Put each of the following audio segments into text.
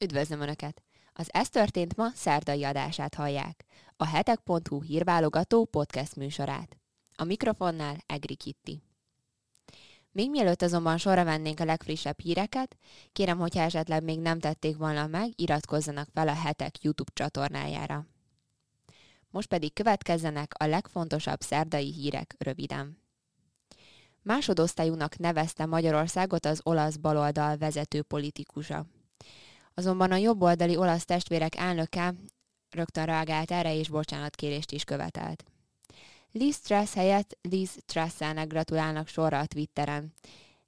Üdvözlöm Önöket! Az Ez történt ma szerdai adását hallják. A hetek.hu hírválogató podcast műsorát. A mikrofonnál Egri Kitti. Még mielőtt azonban sorra vennénk a legfrissebb híreket, kérem, hogyha esetleg még nem tették volna meg, iratkozzanak fel a hetek YouTube csatornájára. Most pedig következzenek a legfontosabb szerdai hírek röviden. Másodosztályúnak nevezte Magyarországot az olasz baloldal vezető politikusa. Azonban a jobboldali olasz testvérek elnöke rögtön reagált erre, és bocsánatkérést is követelt. Liz Truss helyett Liz Trusselnek gratulálnak sorra a Twitteren.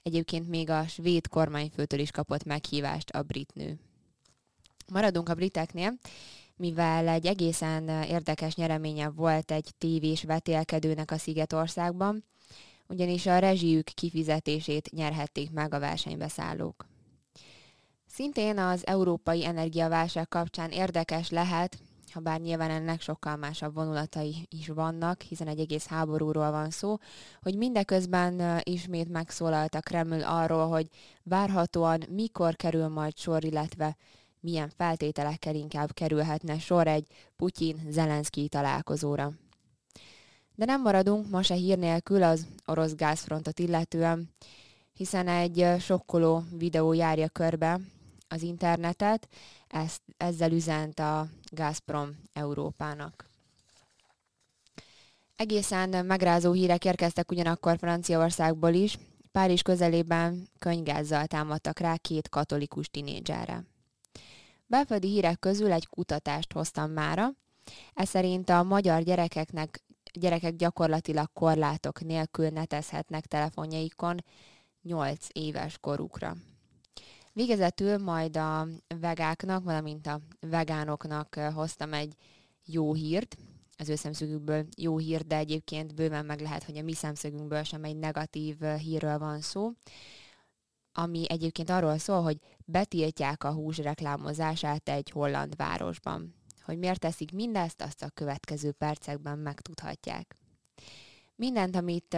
Egyébként még a svéd kormányfőtől is kapott meghívást a brit nő. Maradunk a briteknél, mivel egy egészen érdekes nyereménye volt egy tévés vetélkedőnek a Szigetországban, ugyanis a rezsijük kifizetését nyerhették meg a versenybeszállók. Szintén az európai energiaválság kapcsán érdekes lehet, ha bár nyilván ennek sokkal másabb vonulatai is vannak, hiszen egy egész háborúról van szó, hogy mindeközben ismét megszólalt a Kreml arról, hogy várhatóan mikor kerül majd sor, illetve milyen feltételekkel inkább kerülhetne sor egy Putyin-Zelenszky találkozóra. De nem maradunk ma se hír nélkül az orosz gázfrontot illetően, hiszen egy sokkoló videó járja körbe, az internetet, ezt, ezzel üzent a Gazprom Európának. Egészen megrázó hírek érkeztek ugyanakkor Franciaországból is. Párizs közelében könygázzal támadtak rá két katolikus tinédzsára. Belföldi hírek közül egy kutatást hoztam mára. Ez szerint a magyar gyerekeknek, gyerekek gyakorlatilag korlátok nélkül netezhetnek telefonjaikon 8 éves korukra. Végezetül majd a vegáknak, valamint a vegánoknak hoztam egy jó hírt, az ő szemszögükből jó hír, de egyébként bőven meg lehet, hogy a mi szemszögünkből sem egy negatív hírről van szó, ami egyébként arról szól, hogy betiltják a hús reklámozását egy holland városban. Hogy miért teszik mindezt, azt a következő percekben megtudhatják. Mindent, amit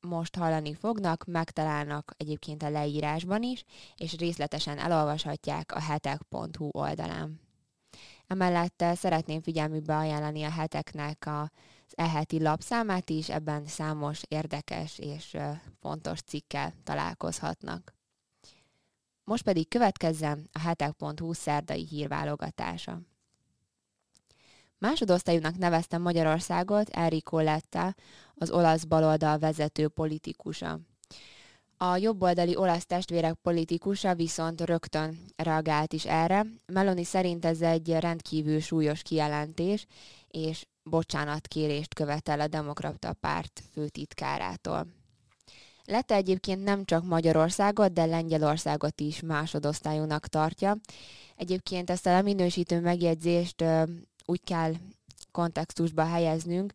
most hallani fognak, megtalálnak egyébként a leírásban is, és részletesen elolvashatják a hetek.hu oldalán. Emellett eh, szeretném figyelmükbe ajánlani a heteknek az eheti lapszámát is, ebben számos érdekes és eh, fontos cikkel találkozhatnak. Most pedig következzen a hetek.hu szerdai hírválogatása. Másodosztályúnak nevezte Magyarországot Enrico Letta, az olasz baloldal vezető politikusa. A jobboldali olasz testvérek politikusa viszont rögtön reagált is erre. Meloni szerint ez egy rendkívül súlyos kijelentés, és bocsánatkérést követel a demokrata párt főtitkárától. Lette egyébként nem csak Magyarországot, de Lengyelországot is másodosztályúnak tartja. Egyébként ezt a leminősítő megjegyzést úgy kell kontextusba helyeznünk,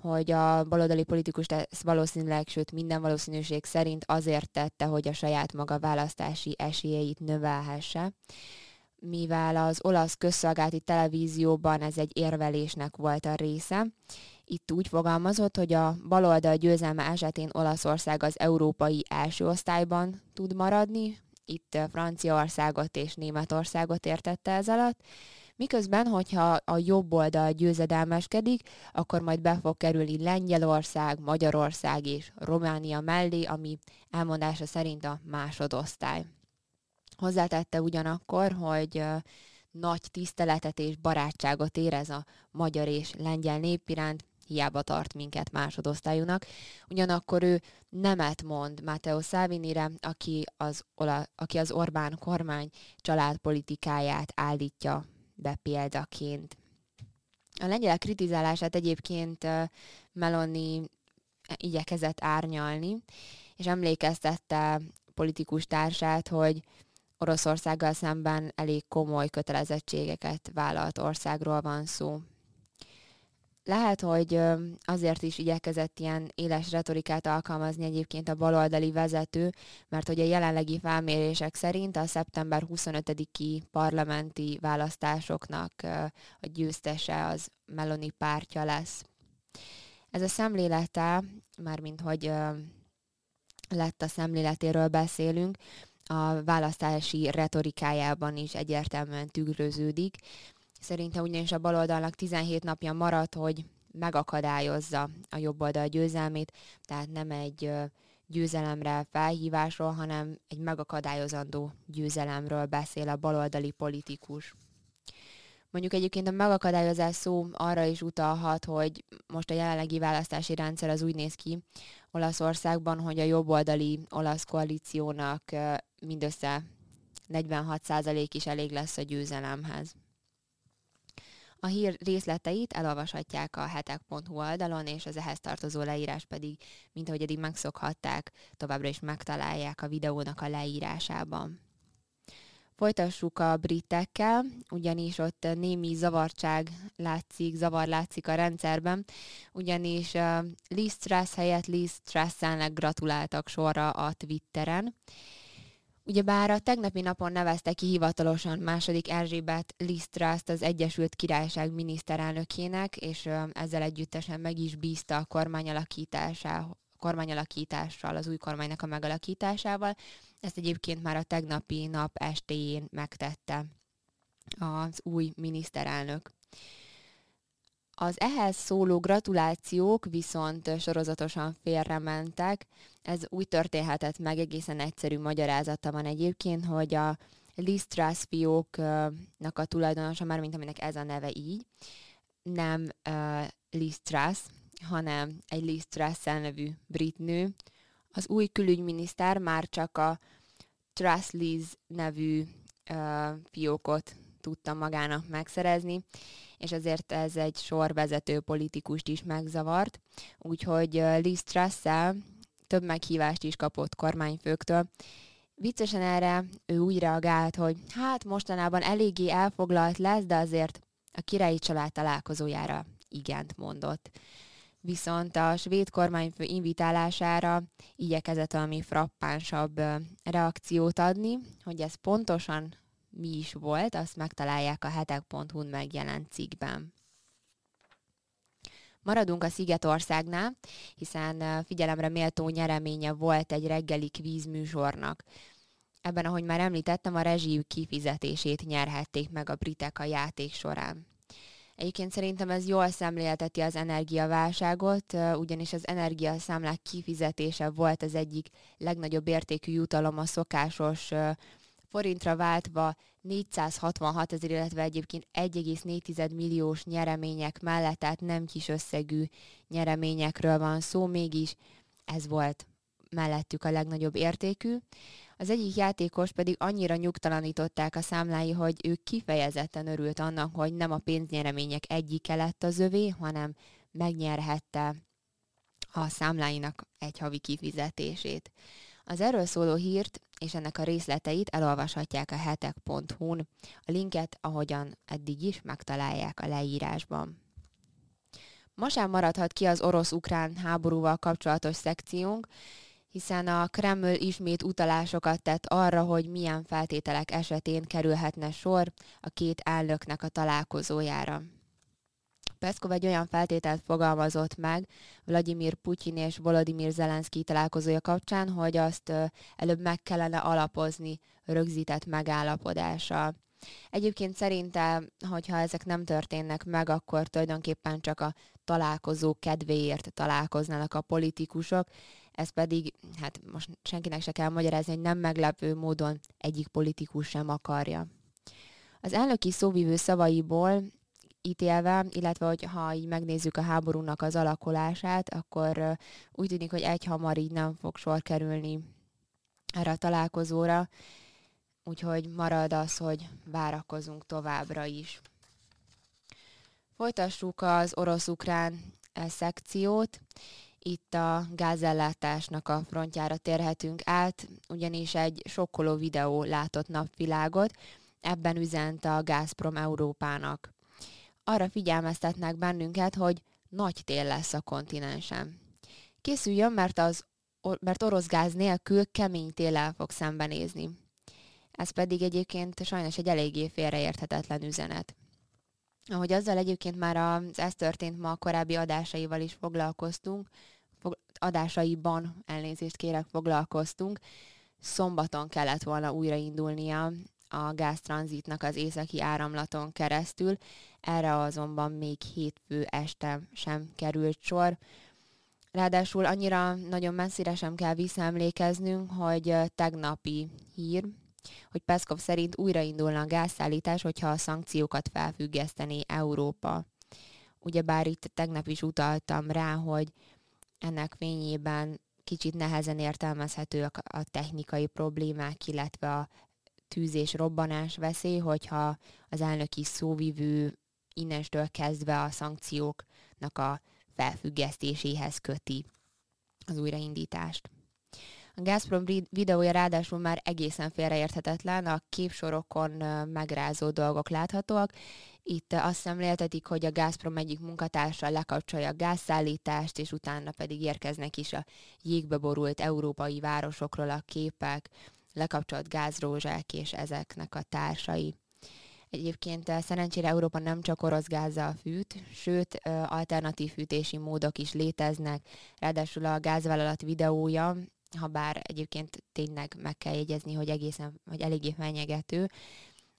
hogy a baloldali politikus ezt valószínűleg, sőt minden valószínűség szerint azért tette, hogy a saját maga választási esélyeit növelhesse, mivel az olasz közszolgálati televízióban ez egy érvelésnek volt a része. Itt úgy fogalmazott, hogy a baloldal győzelme esetén Olaszország az európai első osztályban tud maradni, itt Franciaországot és Németországot értette ez alatt, Miközben, hogyha a jobb oldal győzedelmeskedik, akkor majd be fog kerülni Lengyelország, Magyarország és Románia mellé, ami elmondása szerint a másodosztály. Hozzátette ugyanakkor, hogy nagy tiszteletet és barátságot érez a magyar és lengyel nép iránt, hiába tart minket másodosztályúnak. Ugyanakkor ő nemet mond Matteo Salvinire, aki az, aki az Orbán kormány családpolitikáját állítja be példaként. A lengyel kritizálását egyébként Meloni igyekezett árnyalni, és emlékeztette politikus társát, hogy Oroszországgal szemben elég komoly kötelezettségeket vállalt országról van szó. Lehet, hogy azért is igyekezett ilyen éles retorikát alkalmazni egyébként a baloldali vezető, mert hogy a jelenlegi felmérések szerint a szeptember 25-i parlamenti választásoknak a győztese az Meloni pártja lesz. Ez a szemlélete, mármint hogy lett a szemléletéről beszélünk, a választási retorikájában is egyértelműen tükröződik. Szerintem ugyanis a baloldalnak 17 napja maradt, hogy megakadályozza a jobb oldal győzelmét, tehát nem egy győzelemre felhívásról, hanem egy megakadályozandó győzelemről beszél a baloldali politikus. Mondjuk egyébként a megakadályozás szó arra is utalhat, hogy most a jelenlegi választási rendszer az úgy néz ki Olaszországban, hogy a jobboldali olasz koalíciónak mindössze 46% is elég lesz a győzelemhez. A hír részleteit elolvashatják a hetek.hu oldalon, és az ehhez tartozó leírás pedig, mint ahogy eddig megszokhatták, továbbra is megtalálják a videónak a leírásában. Folytassuk a britekkel, ugyanis ott némi zavartság látszik, zavar látszik a rendszerben, ugyanis uh, Liz Truss helyett Liz Trusselnek gratuláltak sorra a Twitteren. Ugyebár a tegnapi napon nevezte ki hivatalosan második Erzsébet Liz Truss az Egyesült Királyság miniszterelnökének, és ezzel együttesen meg is bízta a kormány kormányalakítással, az új kormánynak a megalakításával. Ezt egyébként már a tegnapi nap estéjén megtette az új miniszterelnök. Az ehhez szóló gratulációk viszont sorozatosan félrementek. Ez úgy történhetett meg, egészen egyszerű magyarázata van egyébként, hogy a Liz Truss fióknak a tulajdonosa, már mint aminek ez a neve így, nem uh, Liz Truss, hanem egy Liz Truss nevű brit nő. Az új külügyminiszter már csak a Truss Liz nevű uh, fiókot tudta magának megszerezni, és ezért ez egy sorvezető politikust is megzavart. Úgyhogy Liz truss több meghívást is kapott kormányfőktől. Viccesen erre ő úgy reagált, hogy hát mostanában eléggé elfoglalt lesz, de azért a királyi család találkozójára igent mondott viszont a svéd kormányfő invitálására igyekezett valami frappánsabb reakciót adni, hogy ez pontosan mi is volt, azt megtalálják a hetek.hu-n megjelent cikkben. Maradunk a Szigetországnál, hiszen figyelemre méltó nyereménye volt egy reggeli kvízműsornak. Ebben, ahogy már említettem, a rezsijük kifizetését nyerhették meg a britek a játék során. Egyébként szerintem ez jól szemlélteti az energiaválságot, ugyanis az energiaszámlák kifizetése volt az egyik legnagyobb értékű jutalom a szokásos forintra váltva 466 ezer, illetve egyébként 1,4 milliós nyeremények mellett, tehát nem kis összegű nyereményekről van szó, mégis ez volt mellettük a legnagyobb értékű. Az egyik játékos pedig annyira nyugtalanították a számlái, hogy ő kifejezetten örült annak, hogy nem a pénznyeremények egyike lett az övé, hanem megnyerhette a számláinak egy havi kifizetését. Az erről szóló hírt és ennek a részleteit elolvashatják a hetek.hu-n. A linket, ahogyan eddig is, megtalálják a leírásban. Ma sem maradhat ki az orosz-ukrán háborúval kapcsolatos szekciónk, hiszen a Kreml ismét utalásokat tett arra, hogy milyen feltételek esetén kerülhetne sor a két elnöknek a találkozójára. Peszkov egy olyan feltételt fogalmazott meg Vladimir Putyin és Volodymyr Zelenszky találkozója kapcsán, hogy azt előbb meg kellene alapozni rögzített megállapodással. Egyébként szerintem, hogyha ezek nem történnek meg, akkor tulajdonképpen csak a találkozó kedvéért találkoznának a politikusok, ez pedig, hát most senkinek se kell magyarázni, hogy nem meglepő módon egyik politikus sem akarja. Az elnöki szóvivő szavaiból ítélve, illetve hogy ha így megnézzük a háborúnak az alakulását, akkor úgy tűnik, hogy egy hamar így nem fog sor kerülni erre a találkozóra, úgyhogy marad az, hogy várakozunk továbbra is. Folytassuk az orosz-ukrán szekciót. Itt a gázellátásnak a frontjára térhetünk át, ugyanis egy sokkoló videó látott napvilágot, ebben üzent a Gazprom Európának. Arra figyelmeztetnek bennünket, hogy nagy tél lesz a kontinensen. Készüljön, mert, az, mert orosz gáz nélkül kemény téllel fog szembenézni. Ez pedig egyébként sajnos egy eléggé félreérthetetlen üzenet. Ahogy azzal egyébként már az ez történt ma korábbi adásaival is foglalkoztunk, fog, adásaiban elnézést kérek, foglalkoztunk, szombaton kellett volna újraindulnia a gáztranzitnak az északi áramlaton keresztül, erre azonban még hétfő este sem került sor. Ráadásul annyira nagyon messzire sem kell visszaemlékeznünk, hogy tegnapi hír, hogy Peszkov szerint újraindulna a gázszállítás, hogyha a szankciókat felfüggesztené Európa. Ugyebár itt tegnap is utaltam rá, hogy ennek fényében kicsit nehezen értelmezhetőek a technikai problémák, illetve a tűz robbanás veszély, hogyha az elnöki szóvivő innestől kezdve a szankcióknak a felfüggesztéséhez köti az újraindítást. A Gazprom videója ráadásul már egészen félreérthetetlen, a képsorokon megrázó dolgok láthatóak. Itt azt szemléltetik, hogy a Gazprom egyik munkatársa lekapcsolja a gázszállítást, és utána pedig érkeznek is a jégbe borult európai városokról a képek, lekapcsolt gázrózsák és ezeknek a társai. Egyébként szerencsére Európa nem csak orosz gázzal fűt, sőt, alternatív fűtési módok is léteznek. Ráadásul a gázvállalat videója ha bár egyébként tényleg meg kell jegyezni, hogy egészen, vagy eléggé fenyegető,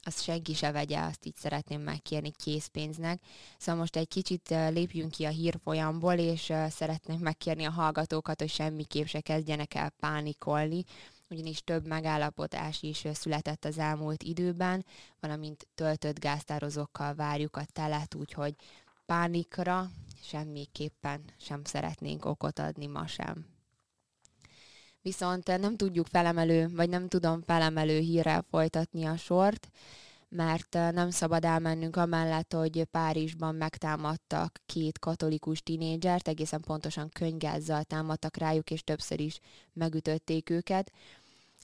azt senki se vegye, azt így szeretném megkérni készpénznek. Szóval most egy kicsit lépjünk ki a hírfolyamból, és szeretném megkérni a hallgatókat, hogy semmiképp se kezdjenek el pánikolni, ugyanis több megállapodás is született az elmúlt időben, valamint töltött gáztározókkal várjuk a telet, úgyhogy pánikra semmiképpen sem szeretnénk okot adni ma sem viszont nem tudjuk felemelő, vagy nem tudom felemelő hírrel folytatni a sort, mert nem szabad elmennünk amellett, hogy Párizsban megtámadtak két katolikus tinédzsert, egészen pontosan könygázzal támadtak rájuk, és többször is megütötték őket.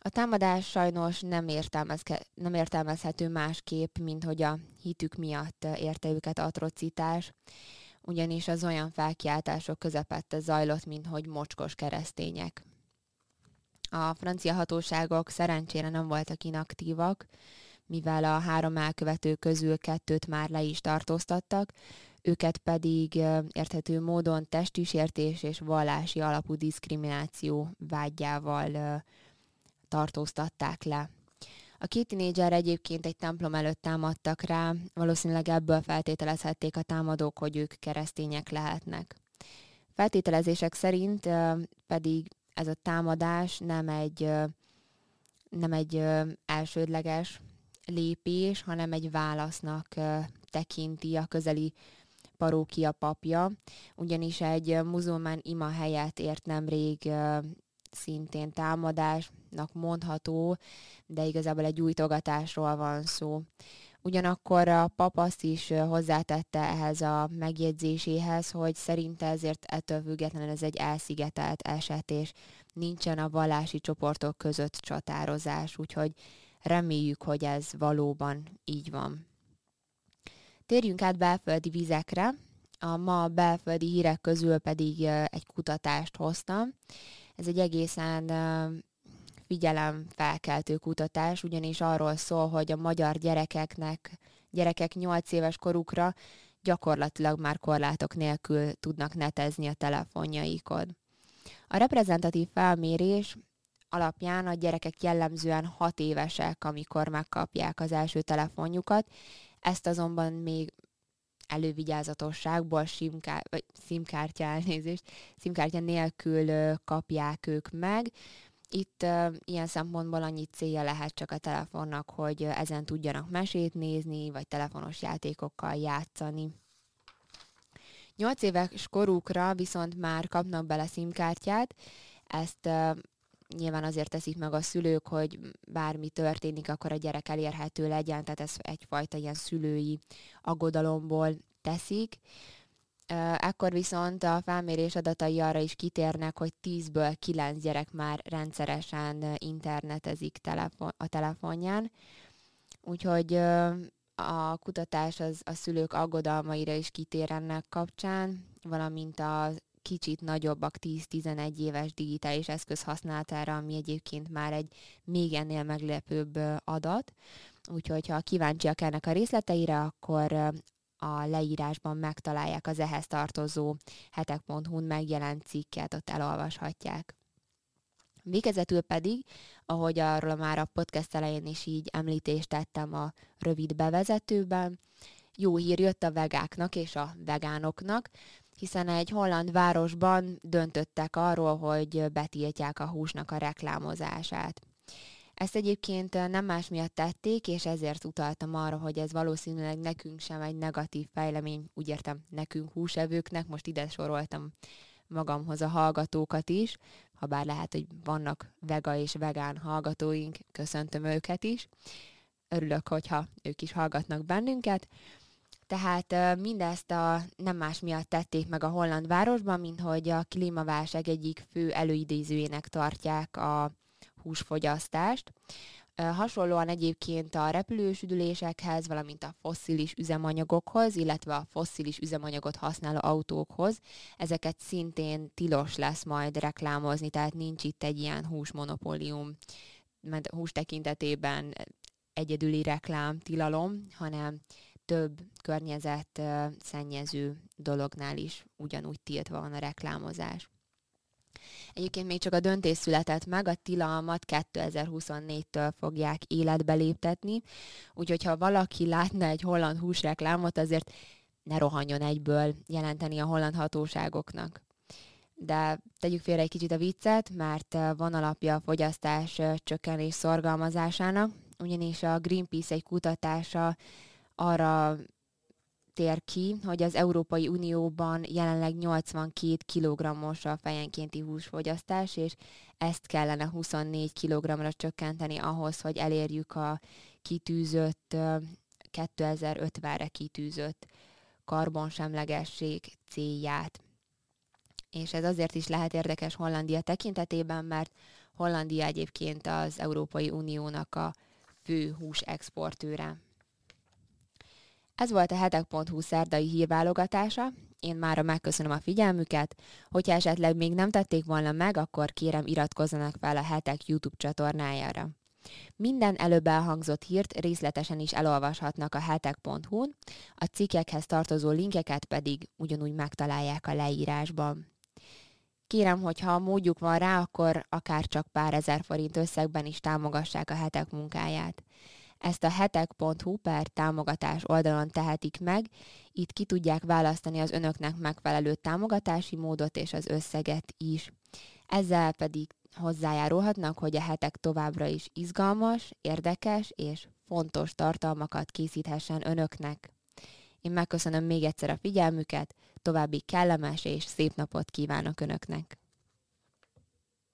A támadás sajnos nem, értelmezke, nem értelmezhető másképp, mint hogy a hitük miatt érte őket atrocitás, ugyanis az olyan felkiáltások közepette zajlott, mint hogy mocskos keresztények. A francia hatóságok szerencsére nem voltak inaktívak, mivel a három elkövető közül kettőt már le is tartóztattak, őket pedig érthető módon testisértés és vallási alapú diszkrimináció vágyával tartóztatták le. A két tinédzser egyébként egy templom előtt támadtak rá, valószínűleg ebből feltételezhették a támadók, hogy ők keresztények lehetnek. Feltételezések szerint pedig ez a támadás nem egy, nem egy elsődleges lépés, hanem egy válasznak tekinti a közeli parókia papja, ugyanis egy muzulmán ima helyet ért nemrég szintén támadásnak mondható, de igazából egy újtogatásról van szó. Ugyanakkor a pap is hozzátette ehhez a megjegyzéséhez, hogy szerinte ezért ettől függetlenül ez egy elszigetelt eset, és nincsen a vallási csoportok között csatározás, úgyhogy reméljük, hogy ez valóban így van. Térjünk át belföldi vizekre. A ma belföldi hírek közül pedig egy kutatást hoztam. Ez egy egészen figyelemfelkeltő kutatás, ugyanis arról szól, hogy a magyar gyerekeknek, gyerekek 8 éves korukra gyakorlatilag már korlátok nélkül tudnak netezni a telefonjaikon. A reprezentatív felmérés alapján a gyerekek jellemzően 6 évesek, amikor megkapják az első telefonjukat, ezt azonban még elővigyázatosságból simkár, vagy szimkártya elnézést, szimkártya nélkül kapják ők meg, itt uh, ilyen szempontból annyi célja lehet csak a telefonnak, hogy ezen tudjanak mesét nézni, vagy telefonos játékokkal játszani. 8 éves korukra viszont már kapnak bele szimkártyát, ezt nyilván azért teszik meg a szülők, hogy bármi történik, akkor a gyerek elérhető legyen, tehát ez egyfajta ilyen szülői aggodalomból teszik. Ekkor viszont a felmérés adatai arra is kitérnek, hogy 10-ből 9 gyerek már rendszeresen internetezik telefon, a telefonján. Úgyhogy a kutatás az a szülők aggodalmaira is kitér ennek kapcsán, valamint a kicsit nagyobbak 10-11 éves digitális eszköz használatára, ami egyébként már egy még ennél meglepőbb adat. Úgyhogy ha kíváncsiak ennek a részleteire, akkor a leírásban megtalálják az ehhez tartozó hetek.hu-n megjelent cikket, ott elolvashatják. Végezetül pedig, ahogy arról már a podcast elején is így említést tettem a rövid bevezetőben, jó hír jött a vegáknak és a vegánoknak, hiszen egy holland városban döntöttek arról, hogy betiltják a húsnak a reklámozását. Ezt egyébként nem más miatt tették, és ezért utaltam arra, hogy ez valószínűleg nekünk sem egy negatív fejlemény, úgy értem nekünk húsevőknek, most ide soroltam magamhoz a hallgatókat is, ha bár lehet, hogy vannak vega és vegán hallgatóink, köszöntöm őket is. Örülök, hogyha ők is hallgatnak bennünket. Tehát mindezt a nem más miatt tették meg a holland városban, mint hogy a klímaválság egyik fő előidézőjének tartják a húsfogyasztást. Hasonlóan egyébként a repülős üdülésekhez, valamint a fosszilis üzemanyagokhoz, illetve a fosszilis üzemanyagot használó autókhoz, ezeket szintén tilos lesz majd reklámozni, tehát nincs itt egy ilyen húsmonopólium, mert hús tekintetében egyedüli reklám tilalom, hanem több környezet szennyező dolognál is ugyanúgy tiltva van a reklámozás. Egyébként még csak a döntés született meg, a tilalmat 2024-től fogják életbe léptetni, úgyhogy ha valaki látna egy holland húsreklámot, azért ne rohanjon egyből jelenteni a holland hatóságoknak. De tegyük félre egy kicsit a viccet, mert van alapja a fogyasztás csökkenés szorgalmazásának, ugyanis a Greenpeace egy kutatása arra tér ki, hogy az Európai Unióban jelenleg 82 kg-os a fejenkénti húsfogyasztás, és ezt kellene 24 kg-ra csökkenteni ahhoz, hogy elérjük a kitűzött 2050-re kitűzött karbonsemlegesség célját. És ez azért is lehet érdekes Hollandia tekintetében, mert Hollandia egyébként az Európai Uniónak a fő hús exportőre. Ez volt a hetek.hu szerdai hírválogatása. Én mára megköszönöm a figyelmüket. Hogyha esetleg még nem tették volna meg, akkor kérem iratkozzanak fel a hetek YouTube csatornájára. Minden előbb elhangzott hírt részletesen is elolvashatnak a hetek.hu-n, a cikkekhez tartozó linkeket pedig ugyanúgy megtalálják a leírásban. Kérem, hogy ha módjuk van rá, akkor akár csak pár ezer forint összegben is támogassák a hetek munkáját. Ezt a hetek.hu per támogatás oldalon tehetik meg, itt ki tudják választani az önöknek megfelelő támogatási módot és az összeget is. Ezzel pedig hozzájárulhatnak, hogy a hetek továbbra is izgalmas, érdekes és fontos tartalmakat készíthessen önöknek. Én megköszönöm még egyszer a figyelmüket, további kellemes és szép napot kívánok önöknek!